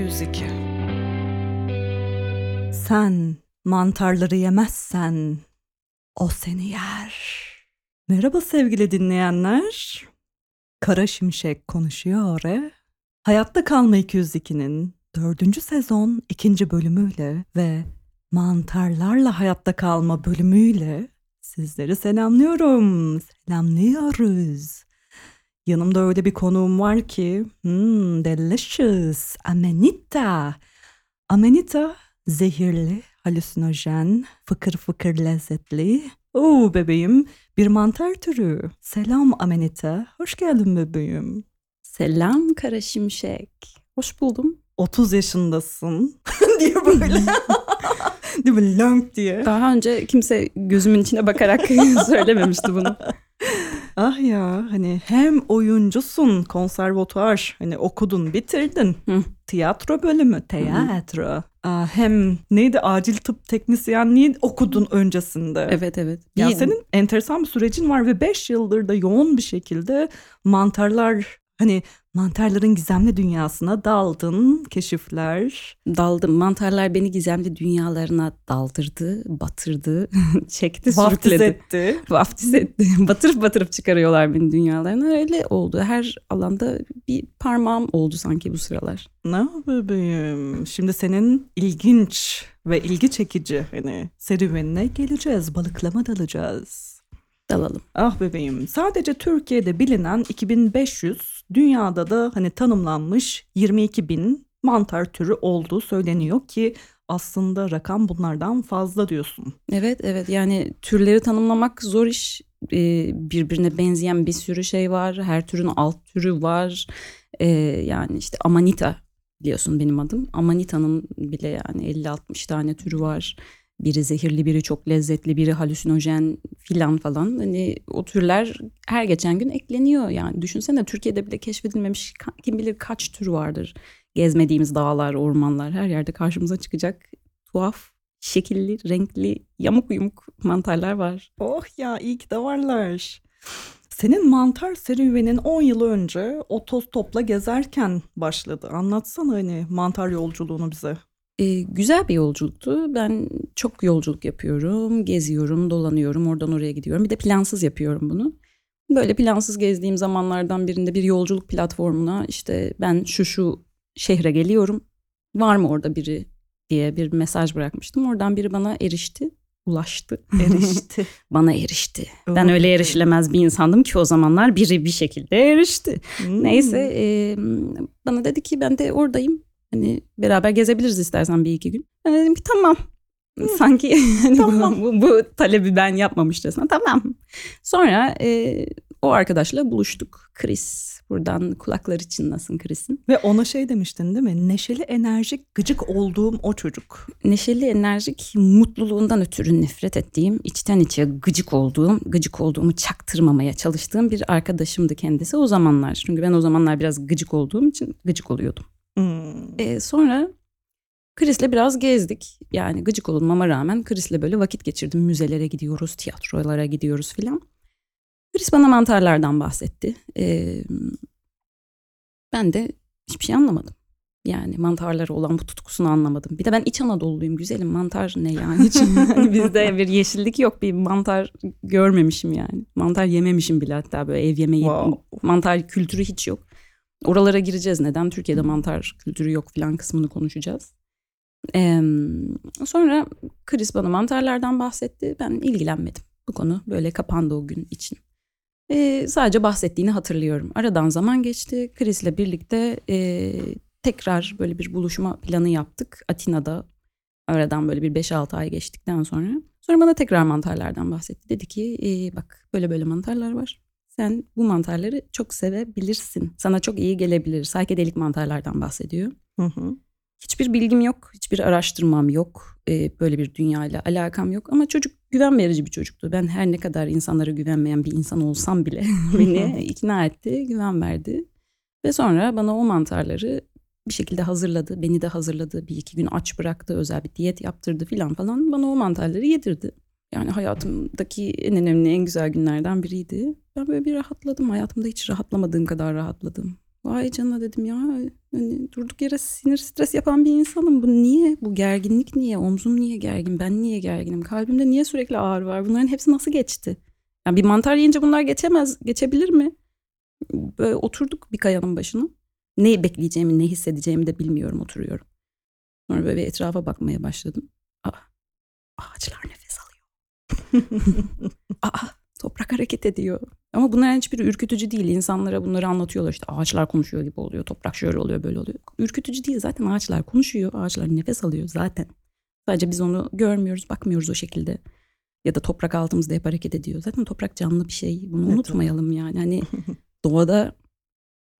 Hayatta kalma 202. Sen mantarları yemezsen o seni yer. Merhaba sevgili dinleyenler. Kara Şimşek konuşuyor. E? Hayatta Kalma 202'nin dördüncü sezon ikinci bölümüyle ve mantarlarla hayatta kalma bölümüyle sizleri selamlıyorum. Selamlıyoruz. Yanımda öyle bir konuğum var ki, hmm, delicious, amanita. Amanita zehirli, halüsinojen, fıkır fıkır lezzetli. Oo bebeğim, bir mantar türü. Selam Amanita, hoş geldin bebeğim. Selam Kara Şimşek. Hoş buldum. 30 yaşındasın diye böyle. Değil mi? Lönk diye. Daha önce kimse gözümün içine bakarak söylememişti bunu. Ah ya hani hem oyuncusun konservatuar hani okudun bitirdin Hı. tiyatro bölümü tiyatro Aa, hem neydi acil tıp teknisyenliği okudun öncesinde. Evet evet. Ya Bir- senin enteresan bir sürecin var ve 5 yıldır da yoğun bir şekilde mantarlar hani mantarların gizemli dünyasına daldın keşifler. daldım. Mantarlar beni gizemli dünyalarına daldırdı, batırdı, çekti, Vaftiz sürükledi. etti. Vaftiz etti. batırıp batırıp çıkarıyorlar beni dünyalarına. Öyle oldu. Her alanda bir parmağım oldu sanki bu sıralar. Ne bebeğim? Şimdi senin ilginç ve ilgi çekici hani serüvenine geleceğiz. Balıklama dalacağız. Dalalım. Ah bebeğim sadece Türkiye'de bilinen 2500 dünyada da hani tanımlanmış 22 bin mantar türü olduğu söyleniyor ki aslında rakam bunlardan fazla diyorsun. Evet evet yani türleri tanımlamak zor iş. Ee, birbirine benzeyen bir sürü şey var. Her türün alt türü var. Ee, yani işte amanita biliyorsun benim adım. Amanita'nın bile yani 50-60 tane türü var. Biri zehirli, biri çok lezzetli, biri halüsinojen filan falan. Hani o türler her geçen gün ekleniyor yani. Düşünsene Türkiye'de bile keşfedilmemiş kim bilir kaç tür vardır. Gezmediğimiz dağlar, ormanlar her yerde karşımıza çıkacak tuhaf şekilli, renkli, yamuk yumuk mantarlar var. Oh ya iyi ki de varlar. Senin mantar serüvenin 10 yıl önce otostopla gezerken başladı. Anlatsana hani mantar yolculuğunu bize. Ee, güzel bir yolculuktu. Ben çok yolculuk yapıyorum, geziyorum, dolanıyorum, oradan oraya gidiyorum. Bir de plansız yapıyorum bunu. Böyle plansız gezdiğim zamanlardan birinde bir yolculuk platformuna işte ben şu şu şehre geliyorum. Var mı orada biri diye bir mesaj bırakmıştım. Oradan biri bana erişti, ulaştı. Erişti. bana erişti. Ben Oh, öyle erişilemez bir insandım ki o zamanlar biri bir şekilde erişti. Hmm. Neyse e, bana dedi ki ben de oradayım. Hani beraber gezebiliriz istersen bir iki gün. Ben dedim ki tamam. Sanki hani Tamam. bu, bu talebi ben yapmamışçasına tamam. Sonra e, o arkadaşla buluştuk. Chris. Buradan kulakları çınlasın Chris'in. Ve ona şey demiştin değil mi? Neşeli, enerjik, gıcık olduğum o çocuk. Neşeli, enerjik, mutluluğundan ötürü nefret ettiğim, içten içe gıcık olduğum, gıcık olduğumu çaktırmamaya çalıştığım bir arkadaşımdı kendisi o zamanlar. Çünkü ben o zamanlar biraz gıcık olduğum için gıcık oluyordum. Hmm. E, sonra Chris'le biraz gezdik. Yani gıcık olmama rağmen Chris'le böyle vakit geçirdim. Müzelere gidiyoruz, tiyatrolara gidiyoruz filan. Chris bana mantarlardan bahsetti. E, ben de hiçbir şey anlamadım. Yani mantarlara olan bu tutkusunu anlamadım. Bir de ben İç Anadolu'luyum güzelim. Mantar ne yani? Hani bizde bir yeşillik yok. Bir mantar görmemişim yani. Mantar yememişim bile hatta böyle ev yemeği. Wow. Mantar kültürü hiç yok. Oralara gireceğiz. Neden Türkiye'de mantar kültürü yok filan kısmını konuşacağız. Ee, sonra Chris bana mantarlardan bahsetti. Ben ilgilenmedim. Bu konu böyle kapandı o gün için. Ee, sadece bahsettiğini hatırlıyorum. Aradan zaman geçti. Chris'le birlikte e, tekrar böyle bir buluşma planı yaptık. Atina'da aradan böyle bir 5-6 ay geçtikten sonra. Sonra bana tekrar mantarlardan bahsetti. Dedi ki "Ee, bak böyle böyle mantarlar var. Sen bu mantarları çok sevebilirsin. Sana çok iyi gelebilir. Saykedelik mantarlardan bahsediyor. Hı hı. Hiçbir bilgim yok, hiçbir araştırmam yok. Ee, böyle bir dünyayla alakam yok. Ama çocuk güven verici bir çocuktu. Ben her ne kadar insanlara güvenmeyen bir insan olsam bile beni ikna etti, güven verdi. Ve sonra bana o mantarları bir şekilde hazırladı. Beni de hazırladı. Bir iki gün aç bıraktı. Özel bir diyet yaptırdı filan falan. Bana o mantarları yedirdi. Yani hayatımdaki en önemli, en güzel günlerden biriydi. Ben böyle bir rahatladım. Hayatımda hiç rahatlamadığım kadar rahatladım. Vay canına dedim ya. Hani durduk yere sinir stres yapan bir insanım. Bu niye? Bu gerginlik niye? Omzum niye gergin? Ben niye gerginim? Kalbimde niye sürekli ağrı var? Bunların hepsi nasıl geçti? Yani bir mantar yiyince bunlar geçemez. Geçebilir mi? Böyle oturduk bir kayanın başına. Ne bekleyeceğimi, ne hissedeceğimi de bilmiyorum oturuyorum. Sonra böyle bir etrafa bakmaya başladım. Aa, ağaçlar alıyor. Aa, toprak hareket ediyor. Ama bunların hiçbiri ürkütücü değil. İnsanlara bunları anlatıyorlar. İşte ağaçlar konuşuyor gibi oluyor. Toprak şöyle oluyor böyle oluyor. Ürkütücü değil. Zaten ağaçlar konuşuyor. Ağaçlar nefes alıyor zaten. Sadece biz onu görmüyoruz, bakmıyoruz o şekilde. Ya da toprak altımızda hep hareket ediyor. Zaten toprak canlı bir şey. Bunu Evet, unutmayalım yani. Hani doğada,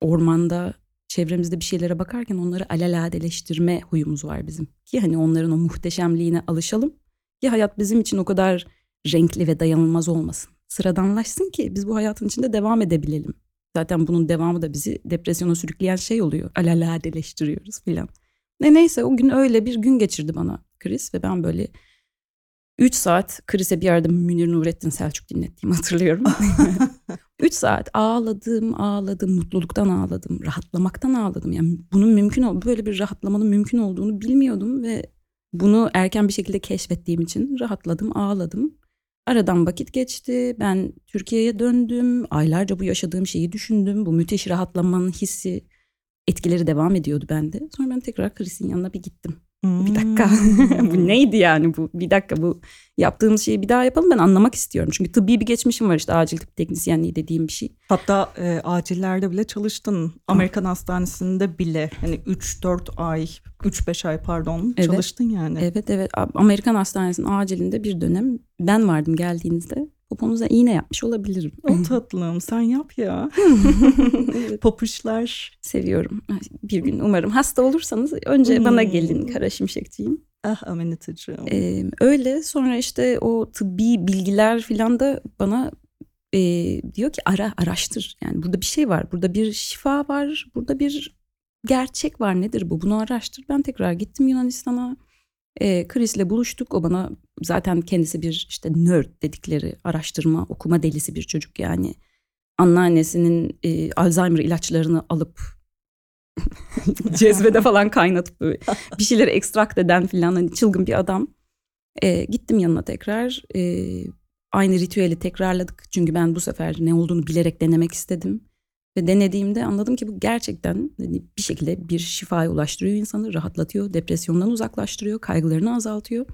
ormanda, çevremizde bir şeylere bakarken onları alelade huyumuz var bizim. Ki hani onların o muhteşemliğine alışalım. Ki hayat bizim için o kadar renkli ve dayanılmaz olmasın. Sıradanlaşsın ki biz bu hayatın içinde devam edebilelim. Zaten bunun devamı da bizi depresyona sürükleyen şey oluyor. Alaladeleştiriyoruz filan. Ne neyse o gün öyle bir gün geçirdi bana Chris ve ben böyle 3 saat Chris'e bir yerde Münir Nurettin Selçuk dinlettiğimi hatırlıyorum. 3 saat ağladım, ağladım, mutluluktan ağladım, rahatlamaktan ağladım. Yani bunun mümkün ol, böyle bir rahatlamanın mümkün olduğunu bilmiyordum ve bunu erken bir şekilde keşfettiğim için rahatladım, ağladım. Aradan vakit geçti. Ben Türkiye'ye döndüm. Aylarca bu yaşadığım şeyi düşündüm. Bu müthiş rahatlamanın hissi etkileri devam ediyordu bende. Sonra ben tekrar Chris'in yanına bir gittim. Bir dakika bu Hmm. neydi yani bu bir dakika bu yaptığımız şeyi bir daha yapalım ben anlamak istiyorum. Çünkü tıbbi bir geçmişim var işte acil tıp teknisyenliği dediğim bir şey. Hatta e, acillerde bile çalıştın. Amerikan hastanesinde bile hani 3-4 ay, 3-5 ay pardon Evet. çalıştın yani. Evet evet Amerikan hastanesinin acilinde bir dönem ben vardım geldiğinizde poponuza iğne yapmış olabilirim. O tatlım sen yap ya. Evet, Popuşlar. Seviyorum. Bir gün umarım hasta olursanız önce Hmm. bana gelin Kara Şimşekciğim. Ah Aminatacığım. Ee, öyle sonra işte o tıbbi bilgiler filan da bana e, diyor ki ara araştır. Yani burada bir şey var. Burada bir şifa var. Burada bir gerçek var. Nedir bu? Bunu araştır. Ben tekrar gittim Yunanistan'a. E, Chris'le buluştuk. O bana zaten kendisi bir işte nerd dedikleri araştırma, okuma delisi bir çocuk yani. Anneannesinin e, Alzheimer ilaçlarını alıp cezvede falan kaynatıp bir şeyleri ekstrakt eden filan hani çılgın bir adam. E, gittim yanına tekrar. E, aynı ritüeli tekrarladık. Çünkü ben bu sefer ne olduğunu bilerek denemek istedim. Ve denediğimde anladım ki bu gerçekten hani bir şekilde bir şifaya ulaştırıyor insanı, rahatlatıyor, depresyondan uzaklaştırıyor, kaygılarını azaltıyor.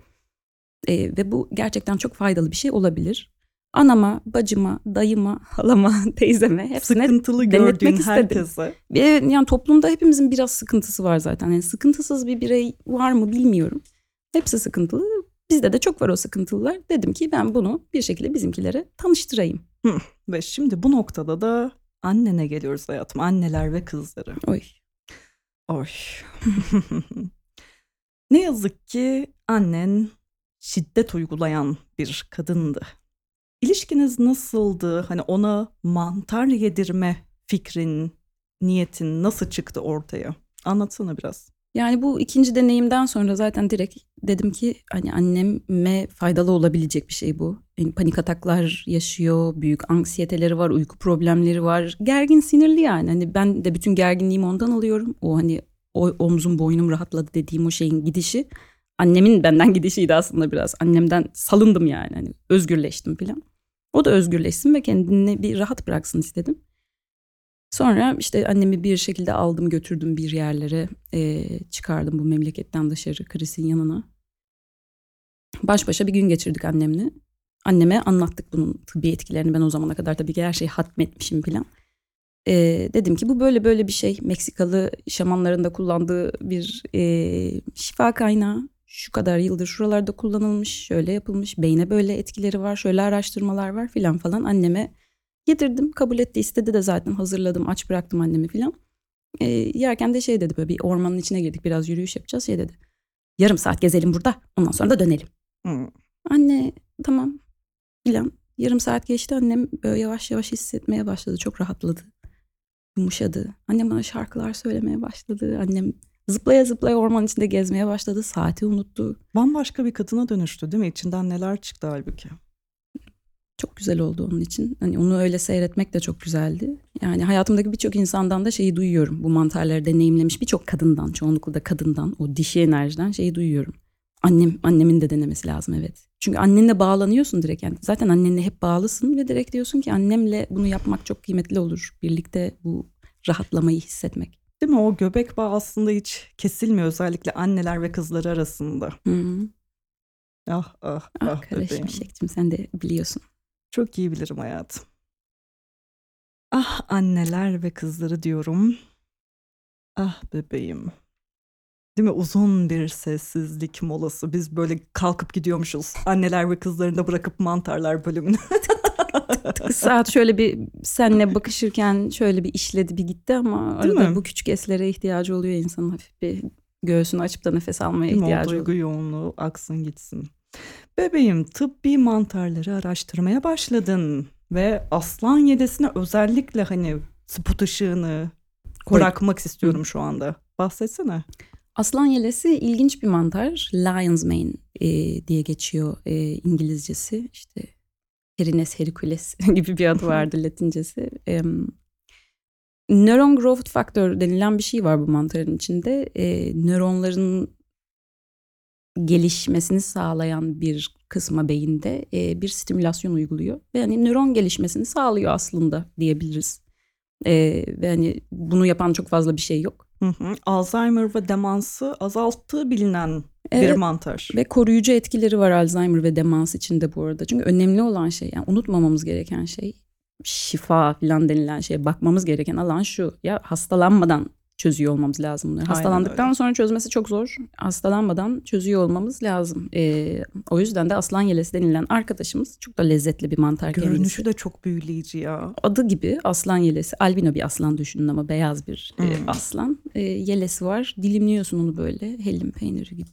E, ve bu gerçekten çok faydalı bir şey olabilir. Anama, bacıma, dayıma, halama, teyzeme hepsine Sıkıntılı denetmek gördüğün herkese. ve yani toplumda hepimizin biraz sıkıntısı var zaten. Yani sıkıntısız bir birey var mı bilmiyorum. Hepsi sıkıntılı. Bizde de çok var o sıkıntılılar. Dedim ki ben bunu bir şekilde bizimkilere tanıştırayım. Ve şimdi bu noktada da annene geliyoruz hayatım. Anneler ve kızları. Oy. Oy. ne yazık ki annen şiddet uygulayan bir kadındı. İlişkiniz nasıldı? Hani ona mantar yedirme fikrin, niyetin nasıl çıktı ortaya? Anlatsana biraz. Yani bu ikinci deneyimden sonra zaten direkt dedim ki hani anneme faydalı olabilecek bir şey bu. Yani panik ataklar yaşıyor, büyük anksiyeteleri var, uyku problemleri var. Gergin, sinirli yani. Hani ben de bütün gerginliğimi ondan alıyorum. O hani o omzum, boynum rahatladı dediğim o şeyin gidişi. Annemin benden gidişiydi aslında biraz. Annemden salındım yani. Hani özgürleştim falan. O da özgürleşsin ve kendini bir rahat bıraksın istedim. Sonra işte annemi bir şekilde aldım götürdüm bir yerlere eee, çıkardım bu memleketten dışarı Chris'in yanına. Baş başa bir gün geçirdik annemle. Anneme anlattık bunun tıbbi etkilerini. Ben o zamana kadar tabii ki her şeyi hatmetmişim falan. Eee, dedim ki bu böyle böyle bir şey. Meksikalı şamanların da kullandığı bir eee, şifa kaynağı. Şu kadar yıldır şuralarda kullanılmış, şöyle yapılmış, beyne böyle etkileri var, şöyle araştırmalar var filan falan. Anneme yedirdim, kabul etti, istedi de zaten hazırladım, aç bıraktım annemi filan. E, yerken de şey dedi böyle bir ormanın içine girdik biraz yürüyüş yapacağız şey dedi. Yarım saat gezelim burada ondan sonra da dönelim. Hmm. Anne tamam filan. Yarım saat geçti annem böyle yavaş yavaş hissetmeye başladı. Çok rahatladı. Yumuşadı. Annem bana şarkılar söylemeye başladı. Annem zıplaya zıplaya orman içinde gezmeye başladı. Saati unuttu. Bambaşka bir kadına dönüştü değil mi? İçinden neler çıktı halbuki. Çok güzel oldu onun için. Hani onu öyle seyretmek de çok güzeldi. Yani hayatımdaki birçok insandan da şeyi duyuyorum. Bu mantarları deneyimlemiş birçok kadından, çoğunlukla da kadından, o dişi enerjiden şeyi duyuyorum. Annem, annemin de denemesi lazım evet. Çünkü annenle bağlanıyorsun direkt. Yani zaten annenle hep bağlısın ve direkt diyorsun ki annemle bunu yapmak çok kıymetli olur. Birlikte bu rahatlamayı hissetmek. Değil mi? O göbek bağı aslında hiç kesilmiyor özellikle anneler ve kızları arasında. Hı-hı. Ah ah Ah, ah kardeşim. Şekçim sen de biliyorsun. Çok iyi bilirim hayatım. Ah anneler ve kızları diyorum. Ah bebeğim. Değil mi? Uzun bir sessizlik molası. Biz böyle kalkıp gidiyormuşuz. Anneler ve kızlarını da bırakıp mantarlar bölümüne. Saat şöyle bir senle bakışırken şöyle bir işledi bir gitti ama Değil arada mi? bu küçük eslere ihtiyacı oluyor insanın hafif bir göğsünü açıp da nefes almaya Değil mi? O ihtiyacı duygu oluyor. yoğunluğu aksın gitsin. Bebeğim tıbbi mantarları araştırmaya başladın. Ve aslan yedesine özellikle hani spot ışığını bırakmak istiyorum şu anda. Bahsetsene. Aslan yelesi ilginç bir mantar. Lion's mane e, diye geçiyor e, İngilizcesi. İşte Herines hercules gibi bir adı vardı Latincesi. E, nöron growth factor denilen bir şey var bu mantarın içinde. E, nöronların gelişmesini sağlayan bir kısma beyinde e, bir stimülasyon uyguluyor. Ve hani nöron gelişmesini sağlıyor aslında diyebiliriz. E, ve hani bunu yapan çok fazla bir şey yok. Hı hı. Alzheimer ve demansı azalttığı bilinen bir Evet. mantar. Ve koruyucu etkileri var Alzheimer ve demans içinde bu arada. Çünkü önemli olan şey yani unutmamamız gereken şey şifa falan denilen şeye bakmamız gereken alan şu. Ya hastalanmadan çözüyor olmamız lazım bunları. Aynen Hastalandıktan öyle. sonra çözmesi çok zor. Hastalanmadan çözüyor olmamız lazım. Ee, o yüzden de aslan yelesi denilen arkadaşımız çok da lezzetli bir mantar kendisi. Görünüşü de çok büyüleyici ya. Adı gibi aslan yelesi. Albino bir aslan düşünün ama beyaz bir e, Hmm. aslan. E, yelesi var. Dilimliyorsun onu böyle hellim peyniri gibi.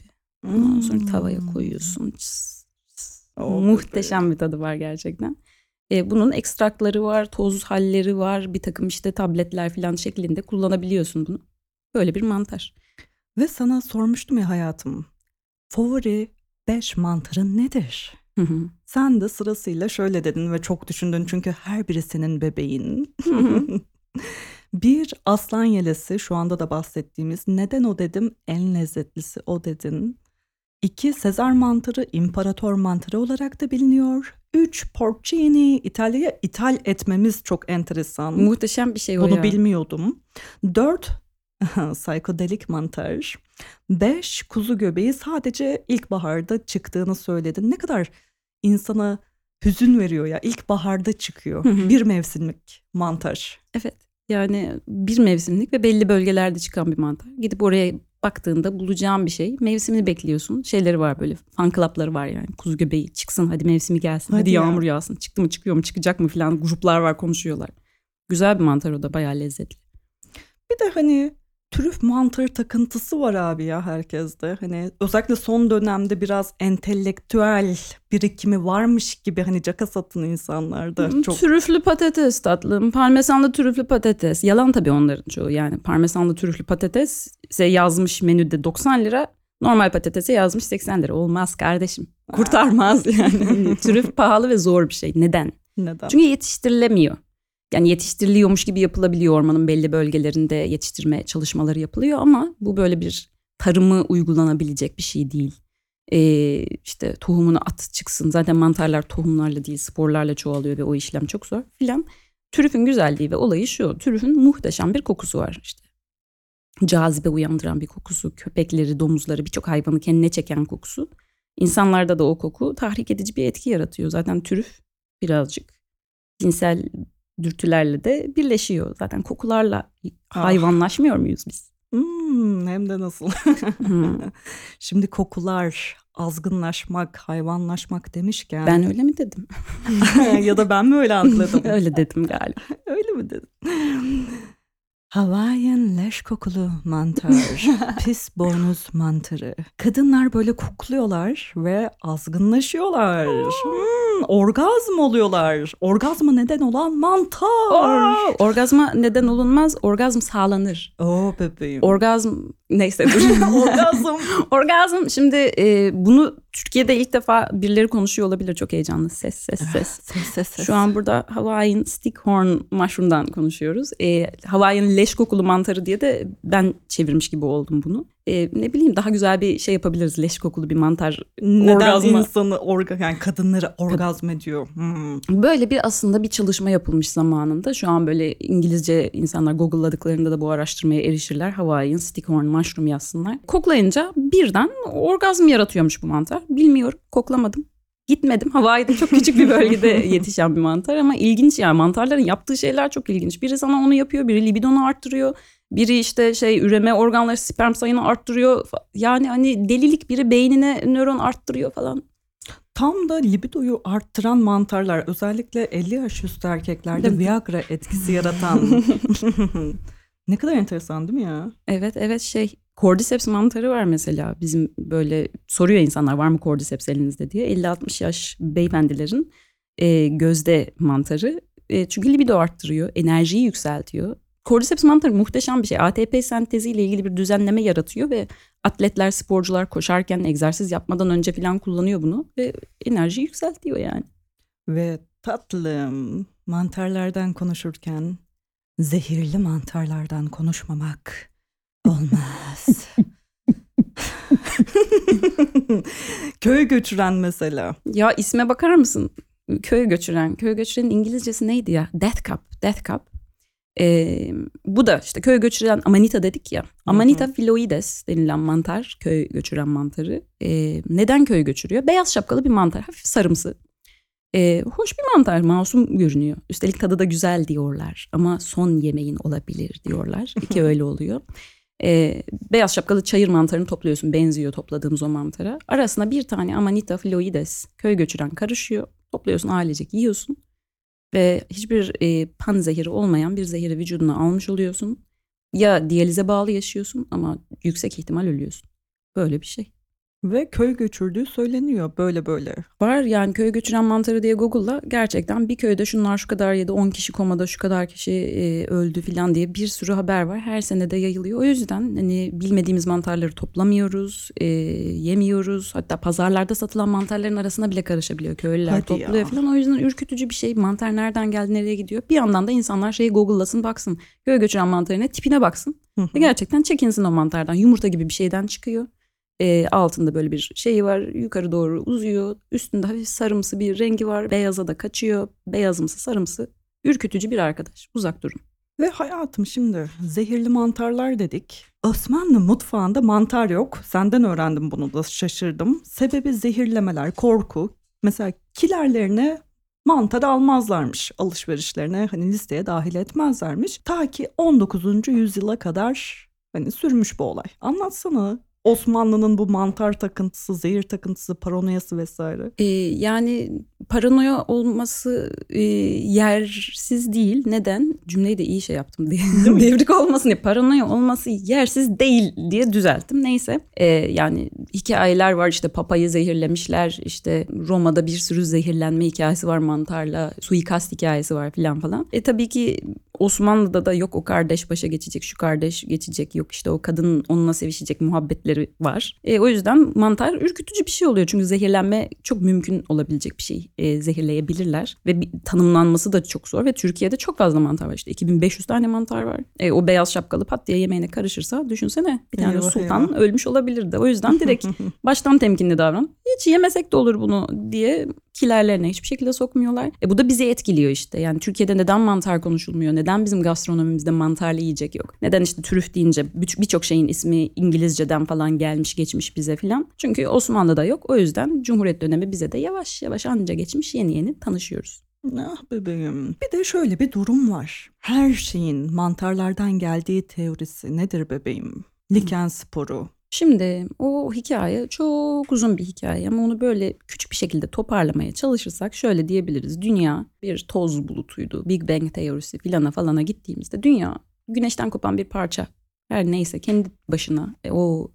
Ondan sonra tavaya Hmm. koyuyorsun. Çıs, çıs. Oh, Muhteşem bir tadı var gerçekten. E, bunun ekstrakları var, toz halleri var, bir takım işte tabletler falan şeklinde kullanabiliyorsun bunu. Böyle bir mantar. Ve sana sormuştum ya hayatım. Favori 5 mantarın nedir? Hı hı. Sen de sırasıyla şöyle dedin ve çok düşündün çünkü her biri senin bebeğin. Hı bir aslan yelesi şu anda da bahsettiğimiz neden o dedim en lezzetlisi o dedin. İki Sezar mantarı imparator mantarı olarak da biliniyor. Üç porcini İtalya'ya ithal etmemiz çok enteresan. Muhteşem bir şey o Bunu ya. bilmiyordum. Dört psikodelik mantar. Beş kuzu göbeği sadece ilkbaharda çıktığını söyledin. Ne kadar insana hüzün veriyor ya. İlkbaharda çıkıyor. Hı hı. Bir mevsimlik mantar. Evet. Yani bir mevsimlik ve belli bölgelerde çıkan bir mantar. Gidip oraya baktığında bulacağın bir şey. Mevsimini bekliyorsun. Şeyleri var böyle fan club'ları var yani. Kuzu göbeği çıksın hadi mevsimi gelsin. Hadi, Hadi ya. yağmur yağsın. Çıktı mı çıkıyor mu çıkacak mı falan gruplar var konuşuyorlar. Güzel bir mantar o da bayağı lezzetli. Bir de hani trüf mantarı takıntısı var abi ya herkeste. Hani özellikle son dönemde biraz entelektüel birikimi varmış gibi hani caka satın insanlarda Hmm, çok. Trüflü patates tatlım. Parmesanlı trüflü patates. Yalan tabii onların çoğu yani. Parmesanlı trüflü patates ise yazmış menüde 90 lira. Normal patatese yazmış 80 lira. Olmaz kardeşim. Kurtarmaz yani. Hani Trüf pahalı ve zor bir şey. Neden? Neden? Çünkü yetiştirilemiyor. Yani yetiştiriliyormuş gibi yapılabiliyor ormanın belli bölgelerinde yetiştirme çalışmaları yapılıyor ama bu böyle bir tarımı uygulanabilecek bir şey değil. Ee, işte tohumunu at çıksın. Zaten mantarlar tohumlarla değil sporlarla çoğalıyor ve o işlem çok zor filan. Trüfün güzelliği ve olayı şu. Trüfün muhteşem bir kokusu var işte. Cazibe uyandıran bir kokusu. Köpekleri, domuzları birçok hayvanı kendine çeken kokusu. İnsanlarda da o koku tahrik edici bir etki yaratıyor. Zaten trüf birazcık cinsel dürtülerle de birleşiyor. Zaten kokularla Ah. hayvanlaşmıyor muyuz biz? Hmm, hem de nasıl? Hmm. Şimdi kokular, azgınlaşmak, hayvanlaşmak demişken. Ben öyle mi dedim? ya da ben mi öyle anladım? öyle dedim galiba. öyle mi dedim? Hawaiian leş kokulu mantar, pis boynuz mantarı. Kadınlar böyle kokluyorlar ve azgınlaşıyorlar. Hmm, orgazm oluyorlar. Orgazma neden olan mantar. Aa, orgazma neden olunmaz, orgazm sağlanır. Oo bebeğim. Orgazm neyse dur. Orgazm. orgazm şimdi e, bunu Türkiye'de ilk defa birileri konuşuyor olabilir çok heyecanlı. Ses ses ses. ses ses ses. Şu an burada Hawaiian Stickhorn Mushroom'dan konuşuyoruz. E, Hawaiian leş kokulu mantarı diye de ben çevirmiş gibi oldum bunu. E, ne bileyim daha güzel bir şey yapabiliriz. Leş kokulu bir mantar neden orgazma. insanı orga yani kadınları orgazm ediyor. Hmm. Böyle bir aslında bir çalışma yapılmış zamanında. Şu an böyle İngilizce insanlar Google'ladıklarında da bu araştırmaya erişirler. Hawaiian Stickhorn Mushroom yazsınlar. Koklayınca birden orgazm yaratıyormuş bu mantar. Bilmiyorum koklamadım. Gitmedim. Hawaii'de çok küçük bir bölgede yetişen bir mantar ama ilginç yani mantarların yaptığı şeyler çok ilginç. Biri sana onu yapıyor, biri libidonu arttırıyor. Biri işte şey üreme organları sperm sayını arttırıyor. Yani hani delilik biri beynine nöron arttırıyor falan. Tam da libidoyu arttıran mantarlar özellikle 50 yaş üstü erkeklerde? Viagra etkisi yaratan. ne kadar enteresan değil mi ya? Evet evet şey Cordyceps mantarı var mesela. Bizim böyle soruyor insanlar var mı Cordyceps elinizde? diye. 50-60 yaş beyefendilerin e, gözde mantarı. E, çünkü libido arttırıyor enerjiyi yükseltiyor. Cordyceps mantarı muhteşem bir şey. ATP senteziyle ilgili bir düzenleme yaratıyor ve atletler sporcular koşarken egzersiz yapmadan önce falan kullanıyor bunu ve enerjiyi yükseltiyor yani. Ve tatlım mantarlardan konuşurken zehirli mantarlardan konuşmamak olmaz. Köy göçüren mesela. Ya isme bakar mısın? Köye göçüren. Köye göçürenin İngilizcesi neydi ya? Death Cup. Death Cup. Ee, bu da işte köye göçüren Amanita dedik ya. Amanita phyloides denilen mantar. Köy göçüren mantarı. Ee, neden köy göçürüyor? Beyaz şapkalı bir mantar. Hafif sarımsı. Ee, hoş bir mantar. Masum görünüyor. Üstelik tadı da güzel diyorlar. Ama son yemeğin olabilir diyorlar. İki öyle oluyor. Ee, beyaz şapkalı çayır mantarını topluyorsun. Benziyor topladığımız o mantara. Arasına bir tane Amanita phyloides köy göçüren karışıyor. Topluyorsun ailecek yiyorsun. Ve hiçbir e, pan zehiri olmayan bir zehiri vücuduna almış oluyorsun. Ya diyalize bağlı yaşıyorsun ama yüksek ihtimal ölüyorsun. Böyle bir şey. Ve köy göçürdüğü söyleniyor böyle böyle. Var yani köy göçüren mantarı diye Google'la gerçekten bir köyde şunlar şu kadar yedi 10 kişi komada şu kadar kişi e, öldü falan diye bir sürü haber var. Her sene de yayılıyor. O yüzden hani bilmediğimiz mantarları toplamıyoruz, e, yemiyoruz. Hatta pazarlarda satılan mantarların arasına bile karışabiliyor. Köylüler Hadi topluyor ya. falan. O yüzden ürkütücü bir şey. Mantar nereden geldi nereye gidiyor? Bir yandan da insanlar şeyi Google'lasın baksın. Köy göçüren mantarına tipine baksın. Hı hı. Ve gerçekten çekinsin o mantardan. Yumurta gibi bir şeyden çıkıyor. E, altında böyle bir şeyi var. Yukarı doğru uzuyor. Üstünde hafif sarımsı bir rengi var. Beyaza da kaçıyor. Beyazımsı sarımsı. Ürkütücü bir arkadaş. Uzak durun. Ve hayatım şimdi zehirli mantarlar dedik. Osmanlı mutfağında mantar yok. Senden öğrendim bunu da şaşırdım. Sebebi zehirlemeler, korku. Mesela kilerlerine mantar almazlarmış alışverişlerine hani listeye dahil etmezlermiş. Ta ki 19. yüzyıla kadar hani sürmüş bu olay. Anlatsana Osmanlı'nın bu mantar takıntısı, zehir takıntısı, paranoyası vesaire. E, yani paranoya olması e, yersiz değil. Neden? Cümleyi de iyi şey yaptım diye. Devrik olmasın diye. Paranoya olması yersiz değil diye düzelttim. Neyse. E, yani hikayeler var işte papayı zehirlemişler. işte Roma'da bir sürü zehirlenme hikayesi var mantarla. Suikast hikayesi var falan falan. E tabii ki Osmanlı'da da yok o kardeş başa geçecek, şu kardeş geçecek, yok işte o kadın onunla sevişecek muhabbetleri var. E, o yüzden mantar ürkütücü bir şey oluyor. Çünkü zehirlenme çok mümkün olabilecek bir şey. E, zehirleyebilirler ve bir, tanımlanması da çok zor ve Türkiye'de çok fazla mantar var. İşte 2500 tane mantar var. E, o beyaz şapkalı pat diye yemeğine karışırsa düşünsene bir tane Eyvah, sultan eyvah. ölmüş olabilirdi. O yüzden direkt baştan temkinli davran. Hiç yemesek de olur bunu diye kilerlerine hiçbir şekilde sokmuyorlar. E bu da bizi etkiliyor işte. Yani Türkiye'de neden mantar konuşulmuyor? Neden bizim gastronomimizde mantarlı yiyecek yok? Neden işte trüf deyince bir- birçok şeyin ismi İngilizceden falan gelmiş geçmiş bize falan? Çünkü Osmanlı'da yok. O yüzden Cumhuriyet dönemi bize de yavaş yavaş anca geçmiş yeni yeni tanışıyoruz. Ah bebeğim. Bir de şöyle bir durum var. Her şeyin mantarlardan geldiği teorisi nedir bebeğim? Liken sporu. Şimdi o hikaye çok uzun bir hikaye ama onu böyle küçük bir şekilde toparlamaya çalışırsak şöyle diyebiliriz. Dünya bir toz bulutuydu. Big Bang teorisi filana falana gittiğimizde dünya güneşten kopan bir parça. Her neyse kendi başına e, o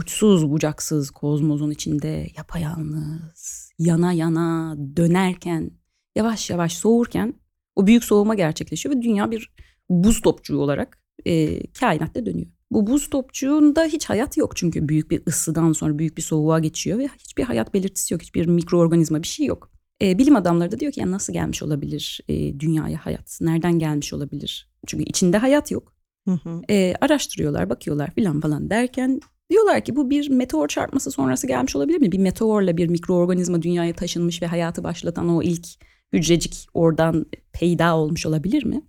uçsuz bucaksız kozmosun içinde yapayalnız, yana yana dönerken, yavaş yavaş soğurken o büyük soğuma gerçekleşiyor ve dünya bir buz topçuğu olarak e, kainatta dönüyor. Bu buz topçuğunda hiç hayat yok çünkü büyük bir ısıdan sonra büyük bir soğuğa geçiyor ve hiçbir hayat belirtisi yok, hiçbir mikroorganizma bir şey yok. E, bilim adamları da diyor ki ya nasıl gelmiş olabilir e, dünyaya hayat? Nereden gelmiş olabilir? Çünkü içinde hayat yok. Hı hı. E, araştırıyorlar, bakıyorlar filan falan derken diyorlar ki bu bir meteor çarpması sonrası gelmiş olabilir mi? Bir meteorla bir mikroorganizma dünyaya taşınmış ve hayatı başlatan o ilk hücrecik oradan peyda olmuş olabilir mi?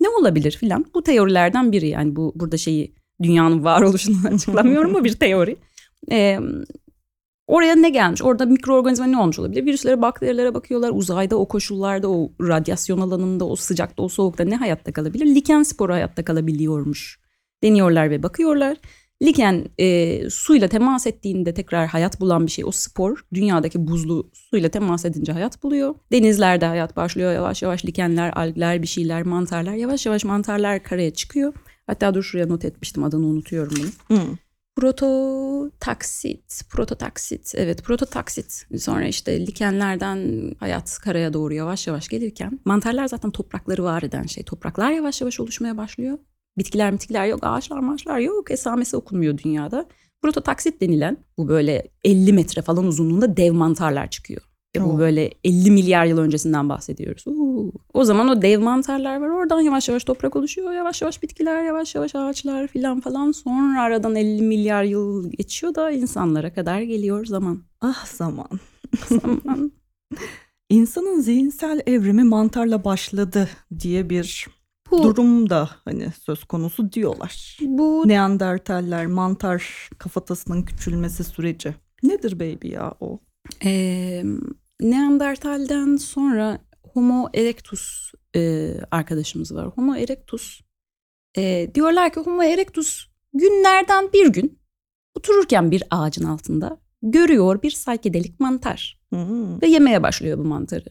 Ne olabilir filan? Bu teorilerden biri yani bu burada şeyi dünyanın varoluşunu açıklamıyorum bu bir teori. Ee, oraya ne gelmiş? Orada mikroorganizma ne olmuş olabilir? Virüslere, bakterilere bakıyorlar. Uzayda o koşullarda, o radyasyon alanında, o sıcakta, o soğukta ne hayatta kalabilir? Liken sporu hayatta kalabiliyormuş. Deniyorlar ve bakıyorlar. Liken e, suyla temas ettiğinde tekrar hayat bulan bir şey. O spor dünyadaki buzlu suyla temas edince hayat buluyor. Denizlerde hayat başlıyor yavaş yavaş likenler, algler, bir şeyler, mantarlar. Yavaş yavaş mantarlar karaya çıkıyor. Hatta dur şuraya not etmiştim adını unutuyorum bunu. Hı. Prototaksit, prototaksit, evet prototaksit. Sonra işte likenlerden hayat karaya doğru yavaş yavaş gelirken mantarlar zaten toprakları var eden şey. Topraklar yavaş yavaş oluşmaya başlıyor. Bitkiler bitkiler yok, ağaçlar maaşlar yok. Esamesi okunmuyor dünyada. Prototaksit denilen bu böyle 50 metre falan uzunluğunda dev mantarlar çıkıyor. Ya bu böyle 50 milyar yıl öncesinden bahsediyoruz. Uuu. O zaman o dev mantarlar var. Oradan yavaş yavaş toprak oluşuyor. Yavaş yavaş bitkiler, yavaş yavaş ağaçlar filan falan. Sonra aradan 50 milyar yıl geçiyor da insanlara kadar geliyor zaman. Ah zaman. zaman. İnsanın zihinsel evrimi mantarla başladı diye bir Bu, durum da hani söz konusu diyorlar. bu Neandertaller mantar kafatasının küçülmesi süreci. Nedir baby ya o? Ee, Neandertal'den sonra Homo erectus e, arkadaşımız var. Homo erectus e, diyorlar ki Homo erectus günlerden bir gün otururken bir ağacın altında görüyor bir saykedelik mantar Hmm. ve yemeye başlıyor bu mantarı.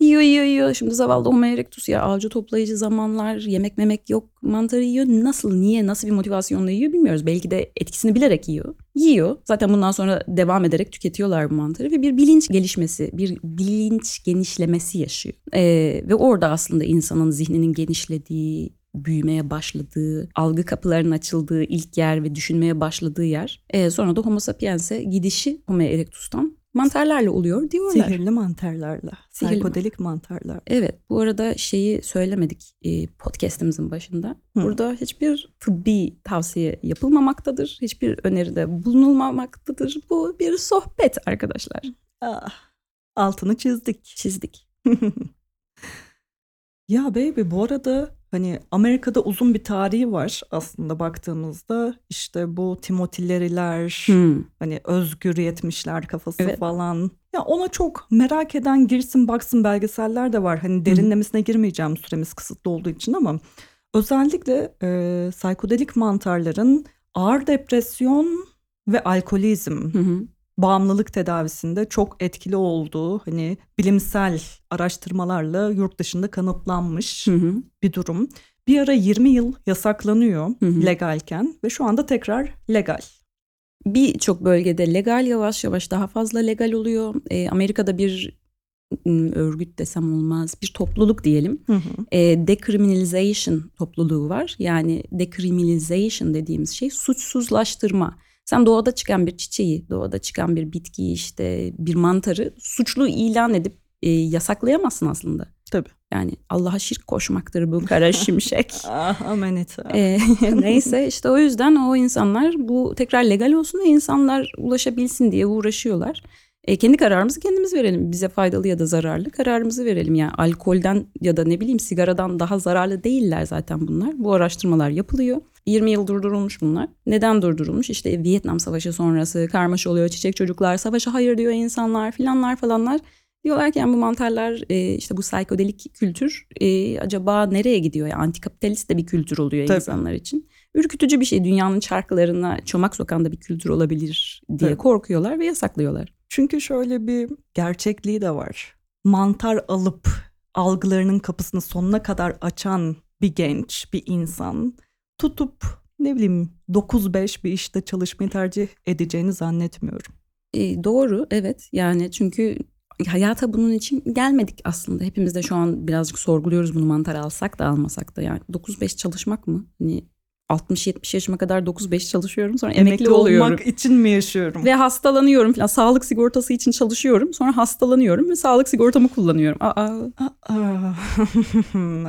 Yiyor yiyor yiyor. Şimdi zavallı Homo erectus ya avcı toplayıcı zamanlar yemek memek yok. Mantarı yiyor. Nasıl niye nasıl bir motivasyonla yiyor bilmiyoruz. Belki de etkisini bilerek yiyor. Yiyor. Zaten bundan sonra devam ederek tüketiyorlar bu mantarı ve bir bilinç gelişmesi, bir bilinç genişlemesi yaşıyor. Ee, ve orada aslında insanın zihninin genişlediği, büyümeye başladığı, algı kapılarının açıldığı ilk yer ve düşünmeye başladığı yer. Ee, sonra da Homo sapiens'e gidişi Homo erectus'tan mantarlarla oluyor diyorlar. Sihirli mantarlarla, Sihirli psikodelik mantarlar. Evet bu arada şeyi söylemedik e, podcastimizin başında. Hı. Burada hiçbir tıbbi tavsiye yapılmamaktadır. Hiçbir öneride bulunulmamaktadır. Bu bir sohbet arkadaşlar. Ah, altını çizdik. Çizdik. Ya baby bu arada hani Amerika'da uzun bir tarihi var aslında baktığımızda. İşte bu Timotileriler, Hmm. hani özgür yetmişler kafası Evet. falan. Ya ona çok merak eden girsin baksın belgeseller de var. Hani derinlemesine girmeyeceğim süremiz kısıtlı olduğu için ama özellikle e, psikodelik mantarların ağır depresyon ve alkolizm Hı hı. Bağımlılık tedavisinde çok etkili olduğu hani bilimsel araştırmalarla yurt dışında kanıtlanmış Hı hı. bir durum. Bir ara 20 yıl yasaklanıyor Hı hı. legalken ve şu anda tekrar legal. Birçok bölgede legal yavaş yavaş daha fazla legal oluyor. E, Amerika'da bir örgüt desem olmaz bir topluluk diyelim. Hı hı. e, decriminalization topluluğu var. Yani decriminalization dediğimiz şey suçsuzlaştırma. Sen doğada çıkan bir çiçeği, doğada çıkan bir bitkiyi işte bir mantarı suçlu ilan edip e, yasaklayamazsın aslında. Tabii. Yani Allah'a şirk koşmaktır bu kara şimşek. Ah amenita. E, neyse işte o yüzden o insanlar bu tekrar legal olsun ve insanlar ulaşabilsin diye uğraşıyorlar. E, kendi kararımızı kendimiz verelim. Bize faydalı ya da zararlı kararımızı verelim. Yani alkolden ya da ne bileyim sigaradan daha zararlı değiller zaten bunlar. Bu araştırmalar yapılıyor. 20 yıl durdurulmuş bunlar. Neden durdurulmuş? İşte Vietnam Savaşı sonrası karmaşa oluyor. Çiçek çocuklar savaşa hayır diyor insanlar filanlar falanlar. Diyorlar ki yani bu mantarlar e, işte bu psikodelik kültür e, acaba nereye gidiyor? Yani antikapitalist de bir kültür oluyor Tabii. insanlar için. Ürkütücü bir şey dünyanın çarklarına çomak sokan da bir kültür olabilir diye Tabii. korkuyorlar ve yasaklıyorlar. Çünkü şöyle bir gerçekliği de var. Mantar alıp algılarının kapısını sonuna kadar açan bir genç, bir insan tutup ne bileyim 9-5 bir işte çalışmayı tercih edeceğini zannetmiyorum. E, doğru evet yani çünkü hayata bunun için gelmedik aslında. Hepimiz de şu an birazcık sorguluyoruz bunu mantar alsak da almasak da yani 9-5 çalışmak mı? Hani 60-70 yaşıma kadar 9-5 çalışıyorum sonra emekli, Emekli oluyorum. olmak için mi yaşıyorum? Ve hastalanıyorum falan. Sağlık sigortası için çalışıyorum. Sonra hastalanıyorum ve sağlık sigortamı kullanıyorum. Aa, Aa,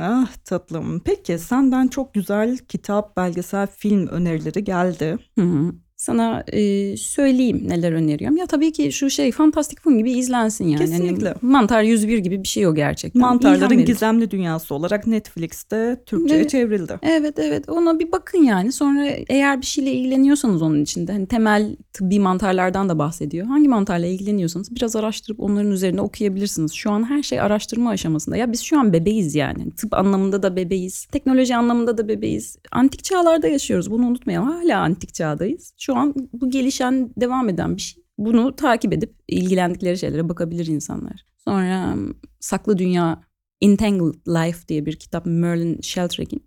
ah tatlım. Peki senden çok güzel kitap, belgesel, film önerileri geldi. Hı hı. Sana e, söyleyeyim neler öneriyorum. Ya tabii ki şu şey Fantastic Four gibi izlensin yani. Hani Kesinlikle. Mantar 101 gibi bir şey o gerçekten. Mantarların. Gizemli Dünyası olarak Netflix'te Türkçe'ye Evet. çevrildi. Evet evet ona bir bakın yani. Sonra eğer bir şeyle ilgileniyorsanız onun içinde hani temel tıbbi mantarlardan da bahsediyor. Hangi mantarla ilgileniyorsanız biraz araştırıp onların üzerine okuyabilirsiniz. Şu an her şey araştırma aşamasında. Ya biz şu an bebeğiz yani. Tıp anlamında da bebeğiz. Teknoloji anlamında da bebeğiz. Antik çağlarda yaşıyoruz. Bunu unutmayalım. Hala antik çağdayız. Şu an bu gelişen devam eden bir şey. Bunu takip edip ilgilendikleri şeylere bakabilir insanlar. Sonra Saklı Dünya Entangled Life diye bir kitap Merlin Sheldrake'in.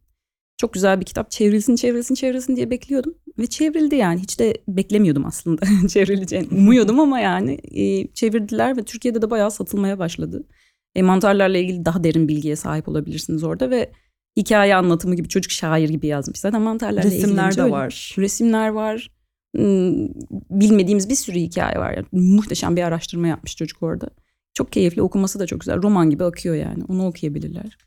Çok güzel bir kitap. Çevrilsin, çevrilsin, çevrilsin diye bekliyordum. Ve çevrildi yani. Hiç de beklemiyordum aslında çevrileceğini. Umuyordum ama yani e, çevirdiler ve Türkiye'de de bayağı satılmaya başladı. E, mantarlarla ilgili daha derin bilgiye sahip olabilirsiniz orada ve hikaye anlatımı gibi çocuk şair gibi yazmış. Zaten mantarlarla ilgili Resimler de öyle. var. Resimler var. Hmm, Bilmediğimiz bir sürü hikaye var. Yani muhteşem bir araştırma yapmış çocuk orada. Çok keyifli okuması da çok güzel. Roman gibi akıyor yani. Onu okuyabilirler.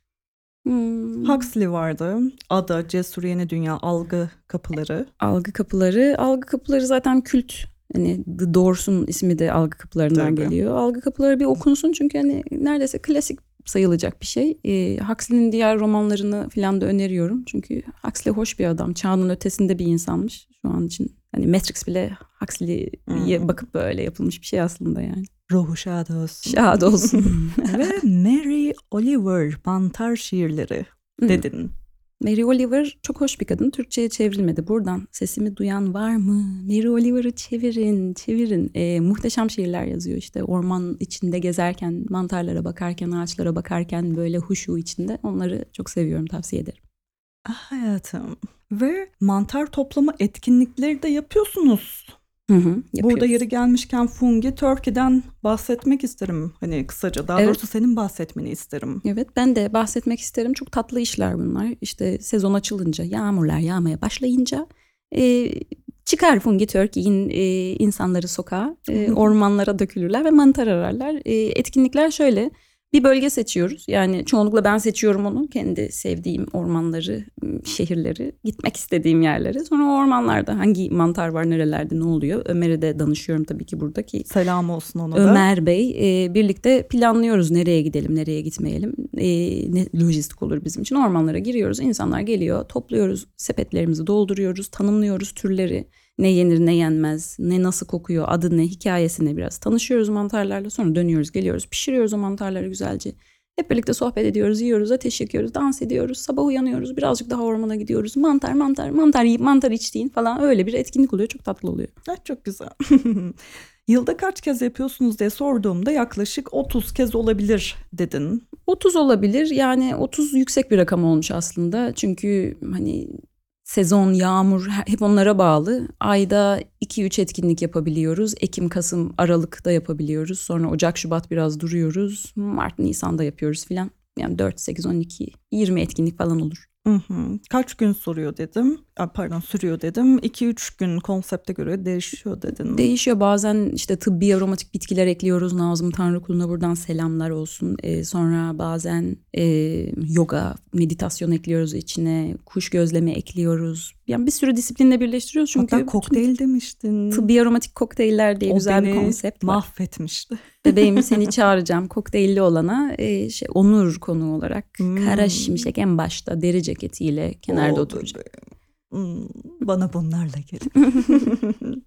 Hmm. Huxley vardı. Ada, Cesur Yeni Dünya, Algı Kapıları. Algı kapıları. Algı kapıları zaten kült. Hani The Doors'un ismi de algı kapılarından Tabii. geliyor. Algı kapıları bir okunsun çünkü hani neredeyse klasik sayılacak bir şey. Ee, Huxley'nin diğer romanlarını falan da öneriyorum. Çünkü Huxley hoş bir adam. Çağının ötesinde bir insanmış şu an için. Hani Matrix bile Huxley'ye Hmm. bakıp böyle yapılmış bir şey aslında yani. Ruhu şad olsun. Şad olsun. Ve Mary Oliver, Mantar Şiirleri Hı. dedin. Mary Oliver çok hoş bir kadın. Türkçe'ye çevrilmedi. Buradan sesimi duyan var mı? Mary Oliver'ı çevirin, çevirin. Ee, muhteşem şiirler yazıyor işte. Orman içinde gezerken, mantarlara bakarken, ağaçlara bakarken böyle huşu içinde. Onları çok seviyorum, tavsiye ederim. Ah hayatım. Ve mantar toplama etkinlikleri de yapıyorsunuz. Hı hı, Burada yeri gelmişken Fungi Turkey'den bahsetmek isterim. Hani kısaca daha Evet. doğrusu senin bahsetmeni isterim. Evet ben de bahsetmek isterim. Çok tatlı işler bunlar. İşte sezon açılınca, yağmurlar yağmaya başlayınca e, çıkar Fungi Turkey'in e, insanları sokağa, e, ormanlara dökülürler ve mantar ararlar. E, etkinlikler şöyle. Bir bölge seçiyoruz. Yani çoğunlukla ben seçiyorum onu. Kendi sevdiğim ormanları, m, şehirleri, gitmek istediğim yerleri. Sonra o ormanlarda hangi mantar var, nerelerde, ne oluyor? Ömer'e de danışıyorum tabii ki buradaki Selam olsun ona da. Ömer Bey e, birlikte planlıyoruz nereye gidelim nereye gitmeyelim E, ne lojistik olur bizim için ormanlara giriyoruz insanlar geliyor topluyoruz sepetlerimizi dolduruyoruz tanımlıyoruz türleri ne yenir ne yenmez ne nasıl kokuyor adı ne hikayesine biraz tanışıyoruz mantarlarla sonra dönüyoruz geliyoruz pişiriyoruz o mantarları güzelce hep birlikte sohbet ediyoruz yiyoruz ateş yakıyoruz dans ediyoruz sabah uyanıyoruz birazcık daha ormana gidiyoruz mantar mantar mantar yiyip mantar içtiğin falan öyle bir etkinlik oluyor çok tatlı oluyor. Ah, çok güzel. Yılda kaç kez yapıyorsunuz diye sorduğumda yaklaşık 30 kez olabilir dedin. 30 olabilir. Yani 30 yüksek bir rakam olmuş aslında. Çünkü hani sezon, yağmur hep onlara bağlı. Ayda 2-3 etkinlik yapabiliyoruz. Ekim, Kasım, Aralık'ta yapabiliyoruz. Sonra Ocak, Şubat biraz duruyoruz. Mart, Nisan'da yapıyoruz filan. Yani 4, 8, 12, 20 etkinlik falan olur. Kaç gün soruyor dedim. Pardon sürüyor dedim. 2-3 gün konsepte göre değişiyor dedin. Değişiyor bazen işte tıbbi aromatik bitkiler ekliyoruz. Nazım Tanrıkulu'na buradan selamlar olsun. Ee, sonra bazen e, yoga, meditasyon ekliyoruz içine. Kuş gözleme ekliyoruz. Yani bir sürü disiplinle birleştiriyoruz. Çünkü Hatta kokteyl demiştin. tıbbi aromatik kokteyller diye O güzel bir konsept var. mahvetmişti. Bebeğim seni çağıracağım kokteylli olana e, şey onur konu olarak. Hmm. Kara şimşek en başta deri ceketiyle kenarda oturacak. Hmm, bana bunlarla gelin.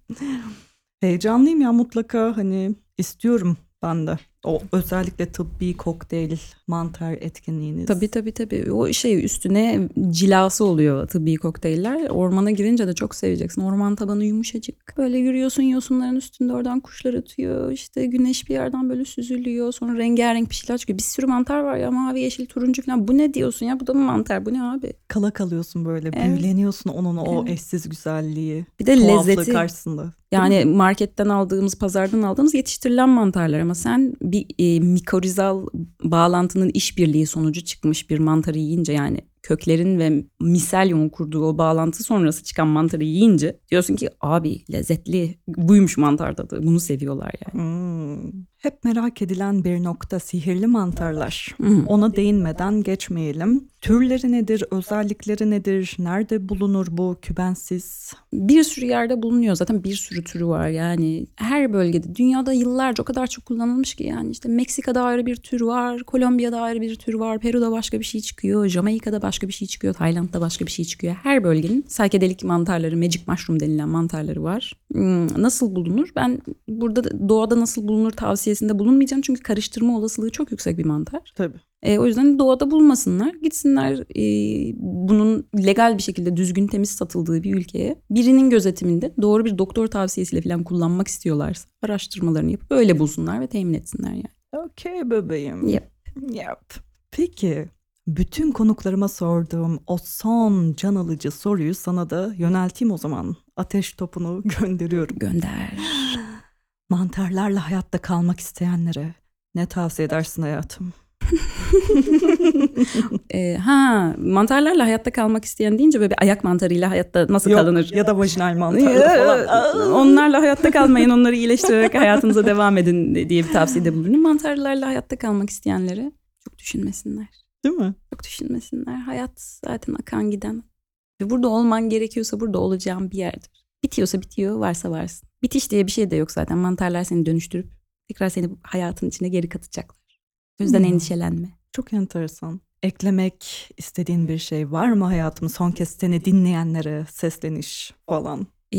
Heyecanlıyım ya mutlaka hani istiyorum ben de O özellikle tıbbi kokteyl mantar etkinliğiniz. Tabii tabii tabii. O şey üstüne cilası oluyor tıbbi kokteyller. Ormana girince de çok seveceksin. Orman tabanı yumuşacık. Böyle yürüyorsun yosunların üstünde oradan kuşlar ötüyor. İşte güneş bir yerden böyle süzülüyor. Sonra rengarenk bir şeyler çıkıyor. Bir sürü mantar var ya mavi, yeşil, turuncu falan. Bu ne diyorsun ya? Bu da mı mantar? Bu ne abi? Kala kalıyorsun böyle. Evet. Büyüleniyorsun onun o Evet. eşsiz güzelliği. Bir de lezzeti. karşısında. Yani marketten aldığımız, pazardan aldığımız yetiştirilen mantarlar ama sen bir e, mikorizal bağlantının işbirliği sonucu çıkmış bir mantarı yiyince yani köklerin ve miselyumun kurduğu o bağlantı sonrası çıkan mantarı yiyince diyorsun ki abi lezzetli buymuş mantar tadı bunu seviyorlar yani. Hmm. Hep merak edilen bir nokta sihirli mantarlar. Hı. Ona değinmeden geçmeyelim. Türleri nedir, özellikleri nedir, nerede bulunur bu kübensiz? Bir sürü yerde bulunuyor zaten bir sürü türü var yani her bölgede dünyada yıllarca o kadar çok kullanılmış ki yani işte Meksika'da ayrı bir tür var, Kolombiya'da ayrı bir tür var, Peru'da başka bir şey çıkıyor, Jamaika'da başka bir şey çıkıyor, Tayland'da başka bir şey çıkıyor. Her bölgenin psychedelic mantarları, magic mushroom denilen mantarları var. Nasıl bulunur? Ben burada da- doğada nasıl bulunur tavsiyesinde bulunmayacağım çünkü karıştırma olasılığı çok yüksek bir mantar. Tabii. E, o yüzden doğada bulmasınlar. Gitsinler e, bunun legal bir şekilde düzgün temiz satıldığı bir ülkeye birinin gözetiminde doğru bir doktor tavsiyesiyle falan kullanmak istiyorlarsa araştırmalarını yapıp öyle bulsunlar ve temin etsinler yani. Okey bebeğim. Yep. Yep. Peki bütün konuklarıma sorduğum o son can alıcı soruyu sana da yönelteyim o zaman. Ateş topunu gönderiyorum. Gönder. Mantarlarla hayatta kalmak isteyenlere ne tavsiye edersin hayatım? E, ha mantarlarla hayatta kalmak isteyen deyince böyle bir ayak mantarıyla hayatta nasıl Yok, kalınır? Ya da vajinal mantarla falan. Onlarla hayatta kalmayın, onları iyileştirerek hayatınıza devam edin diye bir tavsiyede bulunun. Mantarlarla hayatta kalmak isteyenlere çok düşünmesinler. Değil mi? Çok düşünmesinler. Hayat zaten akan giden. Burada olman gerekiyorsa burada olacağın bir yerdir. Bitiyorsa bitiyor, varsa varsın. Bitiş diye bir şey de yok zaten. Mantarlar seni dönüştürüp tekrar seni hayatın içine geri katacaklar. O yüzden Hmm. endişelenme. Çok enteresan. Eklemek istediğin bir şey var mı hayatım? Son kez seni dinleyenlere sesleniş falan. Ee,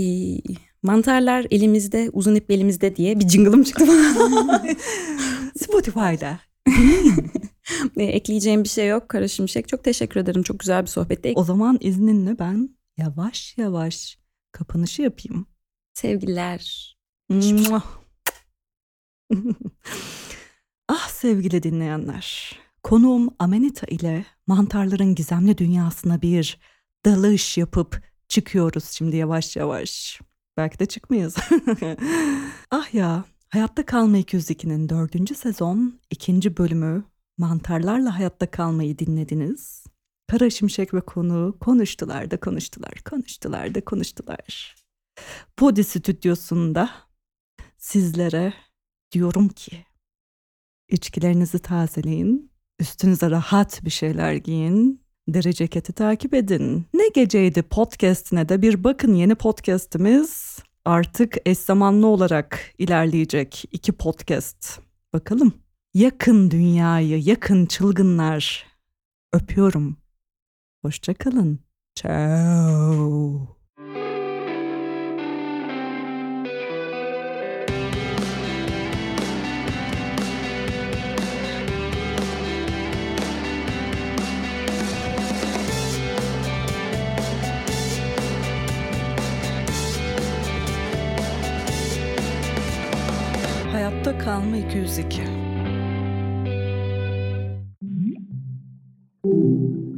mantarlar elimizde, uzun ip elimizde diye bir jingle'ım çıktı. Spotify'da. Ee, ekleyeceğim bir şey yok. Kara Şimşek. Çok teşekkür ederim. Çok güzel bir sohbetti. O zaman izninle ben yavaş yavaş kapanışı yapayım. Sevgiler. Ah sevgili dinleyenler. Konuğum Amenita ile mantarların gizemli dünyasına bir dalış yapıp çıkıyoruz şimdi yavaş yavaş. Belki de çıkmayız. ah ya, Hayatta Kalma 202'nin dördüncü sezon ikinci bölümü Mantarlarla Hayatta Kalmayı dinlediniz. Kara Şimşek ve konuğu konuştular da konuştular, konuştular da konuştular. Podi stüdyosunda sizlere diyorum ki içkilerinizi tazeleyin, üstünüze rahat bir şeyler giyin, deri ceketi takip edin. Ne geceydi podcastine de bir bakın yeni podcastimiz artık eş zamanlı olarak ilerleyecek iki podcast. Bakalım. Yakın dünyayı, yakın çılgınlar. Öpüyorum. Hoşça kalın. Ciao. Hayatta kalma 202. Ooh.